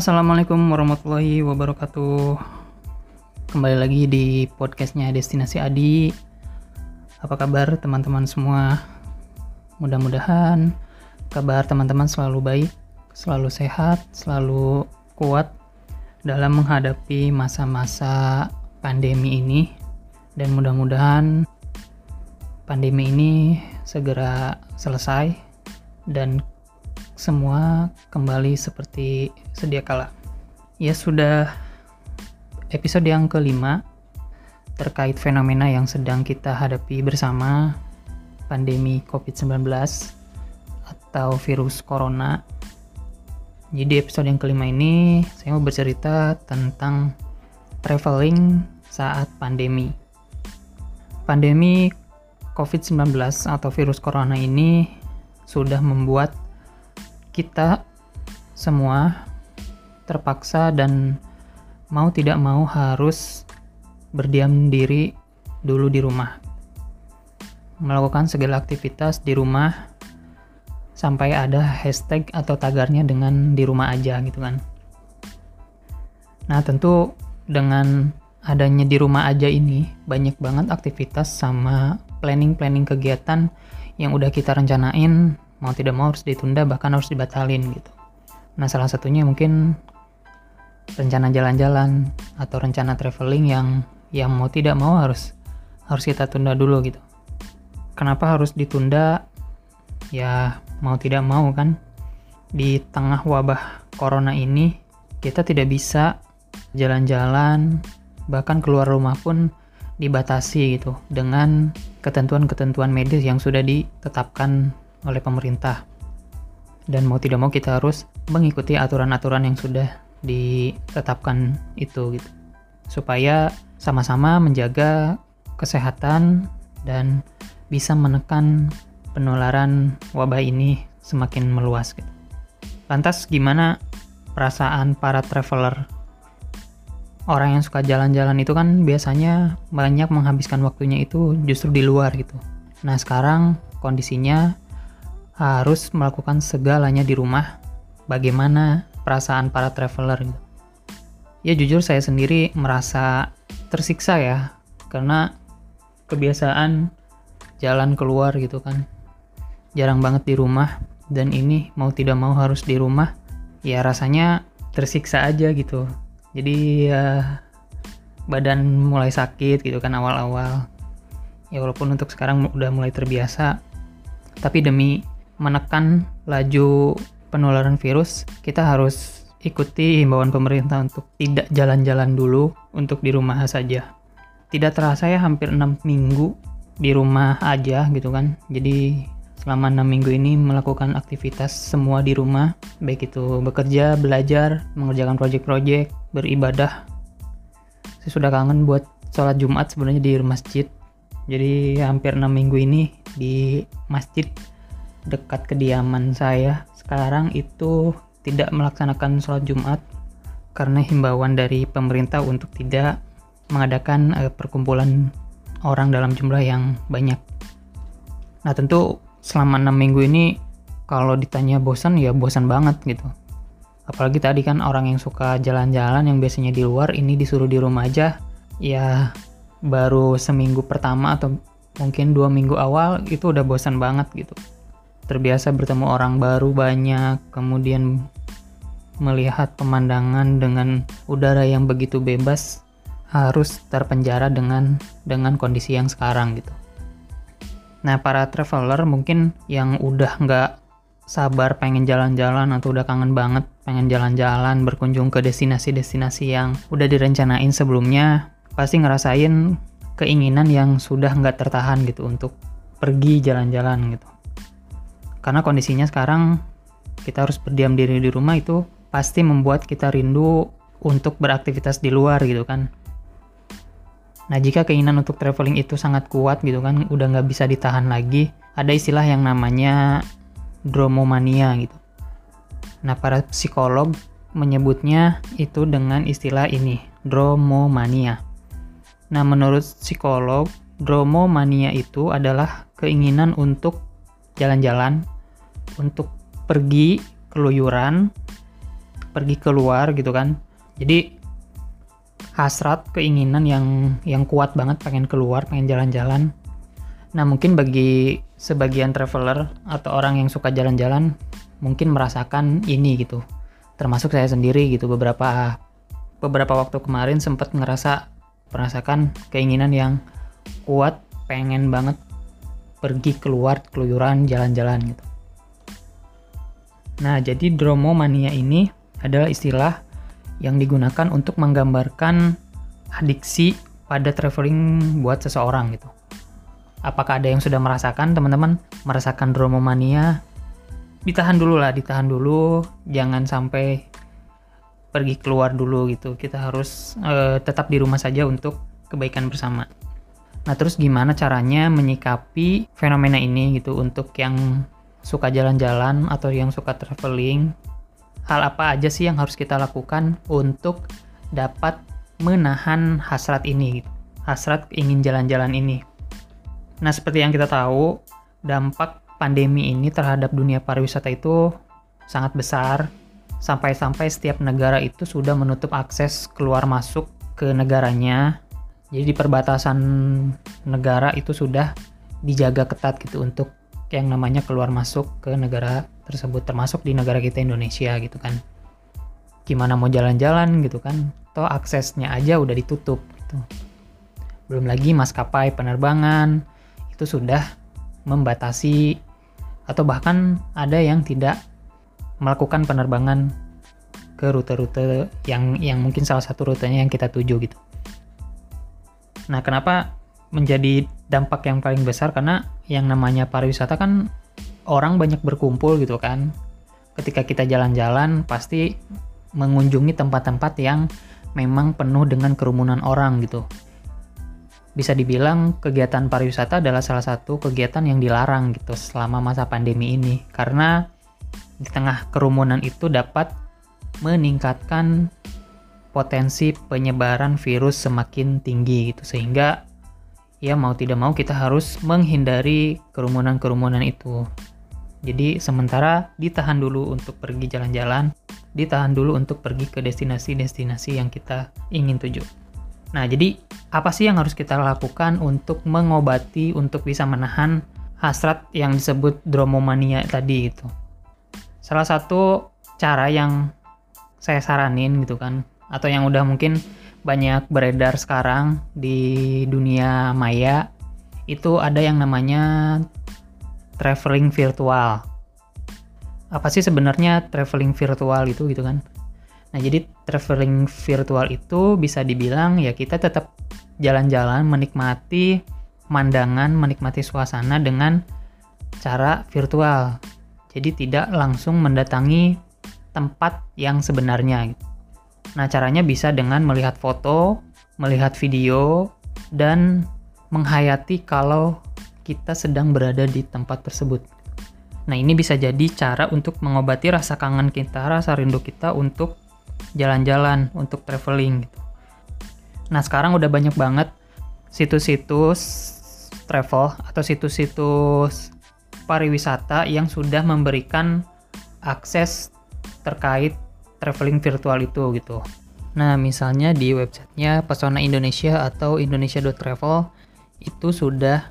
Assalamualaikum warahmatullahi wabarakatuh. Kembali lagi di podcastnya Destinasi Adi. Apa kabar teman-teman semua? Mudah-mudahan kabar teman-teman selalu baik, selalu sehat, selalu kuat dalam menghadapi masa-masa pandemi ini. Dan mudah-mudahan pandemi ini segera selesai dan semua kembali seperti sedia kala. Ya sudah episode yang kelima terkait fenomena yang sedang kita hadapi bersama pandemi COVID-19 atau virus corona. Jadi episode yang kelima ini saya mau bercerita tentang traveling saat pandemi. Pandemi COVID-19 atau virus corona ini sudah membuat kita semua terpaksa dan mau tidak mau harus berdiam diri dulu di rumah. Melakukan segala aktivitas di rumah sampai ada hashtag atau tagarnya dengan di rumah aja gitu kan. Nah, tentu dengan adanya di rumah aja ini banyak banget aktivitas sama planning-planning kegiatan yang udah kita rencanain mau tidak mau harus ditunda bahkan harus dibatalin gitu. Nah salah satunya mungkin rencana jalan-jalan atau rencana traveling yang yang mau tidak mau harus harus kita tunda dulu gitu. Kenapa harus ditunda? Ya mau tidak mau kan di tengah wabah corona ini kita tidak bisa jalan-jalan bahkan keluar rumah pun dibatasi gitu dengan ketentuan-ketentuan medis yang sudah ditetapkan oleh pemerintah. Dan mau tidak mau kita harus mengikuti aturan-aturan yang sudah ditetapkan itu gitu. Supaya sama-sama menjaga kesehatan dan bisa menekan penularan wabah ini semakin meluas gitu. Lantas gimana perasaan para traveler? Orang yang suka jalan-jalan itu kan biasanya banyak menghabiskan waktunya itu justru di luar gitu. Nah sekarang kondisinya harus melakukan segalanya di rumah, bagaimana perasaan para traveler gitu. Ya jujur saya sendiri merasa tersiksa ya, karena kebiasaan jalan keluar gitu kan. Jarang banget di rumah, dan ini mau tidak mau harus di rumah, ya rasanya tersiksa aja gitu. Jadi ya badan mulai sakit gitu kan awal-awal. Ya walaupun untuk sekarang udah mulai terbiasa, tapi demi menekan laju penularan virus, kita harus ikuti himbauan pemerintah untuk tidak jalan-jalan dulu untuk di rumah saja. Tidak terasa ya hampir 6 minggu di rumah aja gitu kan. Jadi selama 6 minggu ini melakukan aktivitas semua di rumah, baik itu bekerja, belajar, mengerjakan proyek-proyek, beribadah. Saya sudah kangen buat sholat Jumat sebenarnya di masjid. Jadi hampir 6 minggu ini di masjid dekat kediaman saya sekarang itu tidak melaksanakan sholat Jumat karena himbauan dari pemerintah untuk tidak mengadakan uh, perkumpulan orang dalam jumlah yang banyak. Nah tentu selama enam minggu ini kalau ditanya bosan ya bosan banget gitu. Apalagi tadi kan orang yang suka jalan-jalan yang biasanya di luar ini disuruh di rumah aja ya baru seminggu pertama atau mungkin dua minggu awal itu udah bosan banget gitu terbiasa bertemu orang baru banyak, kemudian melihat pemandangan dengan udara yang begitu bebas, harus terpenjara dengan dengan kondisi yang sekarang gitu. Nah para traveler mungkin yang udah nggak sabar pengen jalan-jalan atau udah kangen banget pengen jalan-jalan berkunjung ke destinasi-destinasi yang udah direncanain sebelumnya pasti ngerasain keinginan yang sudah nggak tertahan gitu untuk pergi jalan-jalan gitu karena kondisinya sekarang kita harus berdiam diri di rumah itu pasti membuat kita rindu untuk beraktivitas di luar gitu kan. Nah jika keinginan untuk traveling itu sangat kuat gitu kan, udah nggak bisa ditahan lagi, ada istilah yang namanya dromomania gitu. Nah para psikolog menyebutnya itu dengan istilah ini, dromomania. Nah menurut psikolog, dromomania itu adalah keinginan untuk jalan-jalan untuk pergi keluyuran pergi keluar gitu kan. Jadi hasrat keinginan yang yang kuat banget pengen keluar pengen jalan-jalan. Nah mungkin bagi sebagian traveler atau orang yang suka jalan-jalan mungkin merasakan ini gitu. Termasuk saya sendiri gitu beberapa beberapa waktu kemarin sempat ngerasa merasakan keinginan yang kuat pengen banget pergi keluar keluyuran jalan-jalan gitu nah jadi dromomania ini adalah istilah yang digunakan untuk menggambarkan adiksi pada traveling buat seseorang gitu. Apakah ada yang sudah merasakan teman-teman merasakan dromomania? Ditahan dulu lah, ditahan dulu, jangan sampai pergi keluar dulu gitu. Kita harus uh, tetap di rumah saja untuk kebaikan bersama. Nah, terus gimana caranya menyikapi fenomena ini gitu untuk yang suka jalan-jalan atau yang suka traveling hal apa aja sih yang harus kita lakukan untuk dapat menahan hasrat ini, hasrat ingin jalan-jalan ini. Nah, seperti yang kita tahu, dampak pandemi ini terhadap dunia pariwisata itu sangat besar, sampai-sampai setiap negara itu sudah menutup akses keluar masuk ke negaranya. Jadi di perbatasan negara itu sudah dijaga ketat gitu untuk yang namanya keluar masuk ke negara tersebut termasuk di negara kita Indonesia gitu kan gimana mau jalan-jalan gitu kan toh aksesnya aja udah ditutup gitu belum lagi maskapai penerbangan itu sudah membatasi atau bahkan ada yang tidak melakukan penerbangan ke rute-rute yang yang mungkin salah satu rutenya yang kita tuju gitu. Nah, kenapa menjadi dampak yang paling besar karena yang namanya pariwisata kan orang banyak berkumpul gitu kan. Ketika kita jalan-jalan pasti mengunjungi tempat-tempat yang memang penuh dengan kerumunan orang gitu. Bisa dibilang kegiatan pariwisata adalah salah satu kegiatan yang dilarang gitu selama masa pandemi ini karena di tengah kerumunan itu dapat meningkatkan potensi penyebaran virus semakin tinggi gitu sehingga ya mau tidak mau kita harus menghindari kerumunan-kerumunan itu. Jadi sementara ditahan dulu untuk pergi jalan-jalan, ditahan dulu untuk pergi ke destinasi-destinasi yang kita ingin tuju. Nah, jadi apa sih yang harus kita lakukan untuk mengobati, untuk bisa menahan hasrat yang disebut dromomania tadi itu? Salah satu cara yang saya saranin gitu kan, atau yang udah mungkin banyak beredar sekarang di dunia maya, itu ada yang namanya traveling virtual. Apa sih sebenarnya traveling virtual itu gitu kan? Nah, jadi traveling virtual itu bisa dibilang ya kita tetap jalan-jalan menikmati pemandangan, menikmati suasana dengan cara virtual. Jadi tidak langsung mendatangi tempat yang sebenarnya. Nah, caranya bisa dengan melihat foto, melihat video, dan menghayati kalau kita sedang berada di tempat tersebut. Nah, ini bisa jadi cara untuk mengobati rasa kangen kita, rasa rindu kita untuk jalan-jalan, untuk traveling gitu. Nah, sekarang udah banyak banget situs-situs travel atau situs-situs pariwisata yang sudah memberikan akses terkait traveling virtual itu gitu. Nah, misalnya di websitenya Pesona Indonesia atau indonesia.travel itu sudah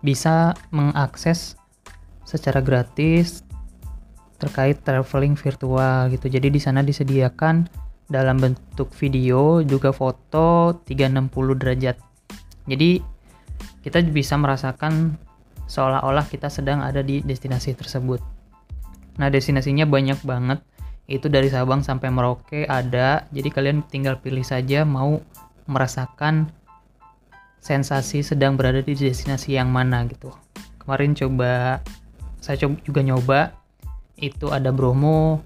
bisa mengakses secara gratis terkait traveling virtual gitu. Jadi di sana disediakan dalam bentuk video juga foto 360 derajat. Jadi kita bisa merasakan seolah-olah kita sedang ada di destinasi tersebut. Nah, destinasinya banyak banget. Itu dari Sabang sampai Merauke ada. Jadi kalian tinggal pilih saja mau merasakan sensasi sedang berada di destinasi yang mana gitu. Kemarin coba saya coba juga nyoba itu ada Bromo,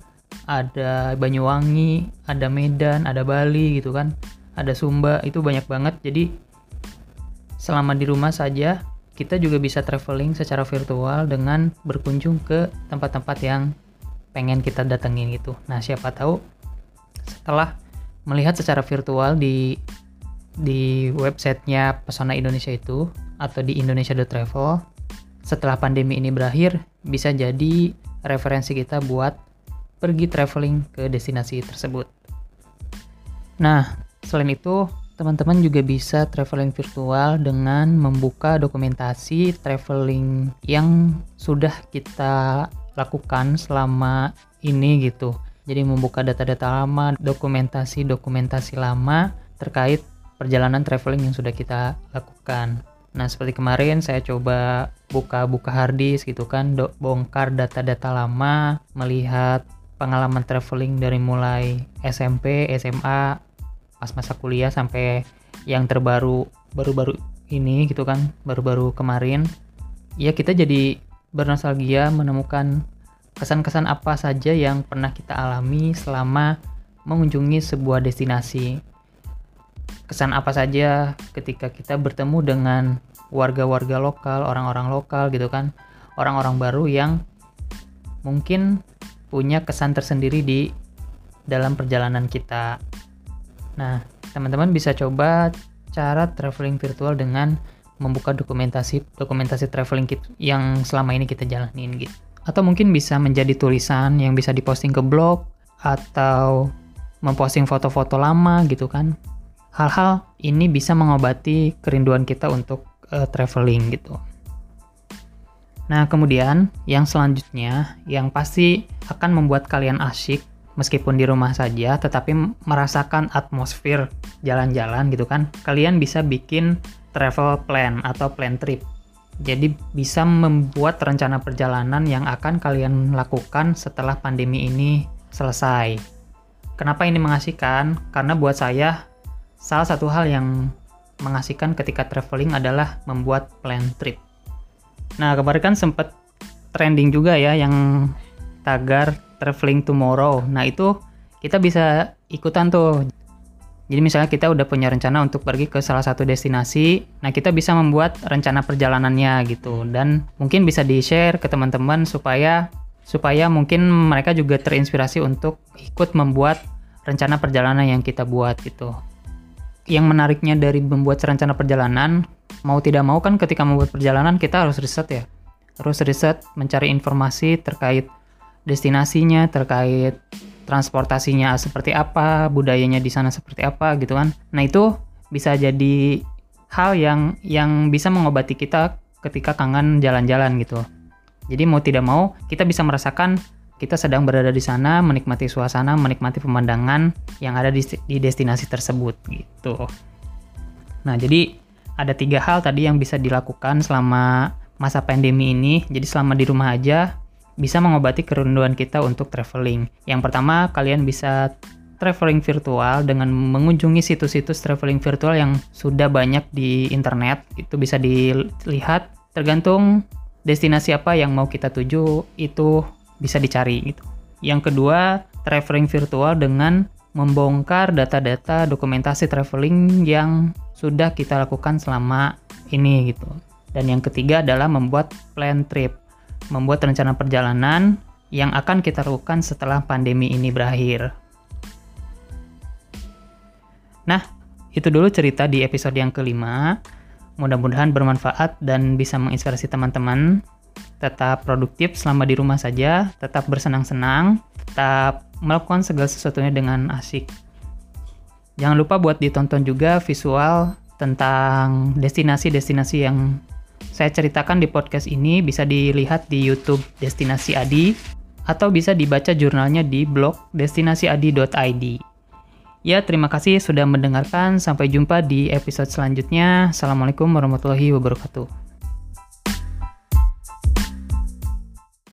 ada Banyuwangi, ada Medan, ada Bali gitu kan. Ada Sumba, itu banyak banget. Jadi selama di rumah saja kita juga bisa traveling secara virtual dengan berkunjung ke tempat-tempat yang pengen kita datengin gitu. Nah, siapa tahu setelah melihat secara virtual di di websitenya Pesona Indonesia itu atau di Indonesia.travel setelah pandemi ini berakhir bisa jadi referensi kita buat pergi traveling ke destinasi tersebut. Nah, selain itu, teman-teman juga bisa traveling virtual dengan membuka dokumentasi traveling yang sudah kita lakukan selama ini gitu. Jadi membuka data-data lama, dokumentasi-dokumentasi lama terkait perjalanan traveling yang sudah kita lakukan. Nah, seperti kemarin saya coba buka-buka harddisk gitu kan, bongkar data-data lama, melihat pengalaman traveling dari mulai SMP, SMA, pas masa kuliah sampai yang terbaru baru-baru ini gitu kan, baru-baru kemarin. Ya kita jadi bernostalgia menemukan kesan-kesan apa saja yang pernah kita alami selama mengunjungi sebuah destinasi kesan apa saja ketika kita bertemu dengan warga-warga lokal, orang-orang lokal gitu kan, orang-orang baru yang mungkin punya kesan tersendiri di dalam perjalanan kita. Nah, teman-teman bisa coba cara traveling virtual dengan membuka dokumentasi dokumentasi traveling kita yang selama ini kita jalanin gitu. Atau mungkin bisa menjadi tulisan yang bisa diposting ke blog atau memposting foto-foto lama gitu kan hal-hal ini bisa mengobati kerinduan kita untuk uh, traveling gitu. Nah, kemudian yang selanjutnya yang pasti akan membuat kalian asyik meskipun di rumah saja tetapi merasakan atmosfer jalan-jalan gitu kan. Kalian bisa bikin travel plan atau plan trip. Jadi bisa membuat rencana perjalanan yang akan kalian lakukan setelah pandemi ini selesai. Kenapa ini mengasihkan? Karena buat saya Salah satu hal yang mengasihkan ketika traveling adalah membuat plan trip. Nah, kemarin kan sempat trending juga ya yang tagar traveling tomorrow. Nah, itu kita bisa ikutan tuh. Jadi misalnya kita udah punya rencana untuk pergi ke salah satu destinasi, nah kita bisa membuat rencana perjalanannya gitu dan mungkin bisa di-share ke teman-teman supaya supaya mungkin mereka juga terinspirasi untuk ikut membuat rencana perjalanan yang kita buat gitu yang menariknya dari membuat rencana perjalanan, mau tidak mau kan ketika membuat perjalanan kita harus riset ya. Harus riset, mencari informasi terkait destinasinya, terkait transportasinya seperti apa, budayanya di sana seperti apa gitu kan. Nah, itu bisa jadi hal yang yang bisa mengobati kita ketika kangen jalan-jalan gitu. Jadi mau tidak mau kita bisa merasakan kita sedang berada di sana, menikmati suasana, menikmati pemandangan yang ada di, di destinasi tersebut gitu. Nah, jadi ada tiga hal tadi yang bisa dilakukan selama masa pandemi ini. Jadi selama di rumah aja bisa mengobati kerinduan kita untuk traveling. Yang pertama, kalian bisa traveling virtual dengan mengunjungi situs-situs traveling virtual yang sudah banyak di internet. Itu bisa dilihat tergantung destinasi apa yang mau kita tuju itu bisa dicari gitu. Yang kedua, traveling virtual dengan membongkar data-data dokumentasi traveling yang sudah kita lakukan selama ini gitu. Dan yang ketiga adalah membuat plan trip, membuat rencana perjalanan yang akan kita lakukan setelah pandemi ini berakhir. Nah, itu dulu cerita di episode yang kelima. Mudah-mudahan bermanfaat dan bisa menginspirasi teman-teman tetap produktif selama di rumah saja, tetap bersenang-senang, tetap melakukan segala sesuatunya dengan asik. Jangan lupa buat ditonton juga visual tentang destinasi-destinasi yang saya ceritakan di podcast ini bisa dilihat di YouTube Destinasi Adi atau bisa dibaca jurnalnya di blog destinasiadi.id. Ya, terima kasih sudah mendengarkan. Sampai jumpa di episode selanjutnya. Assalamualaikum warahmatullahi wabarakatuh.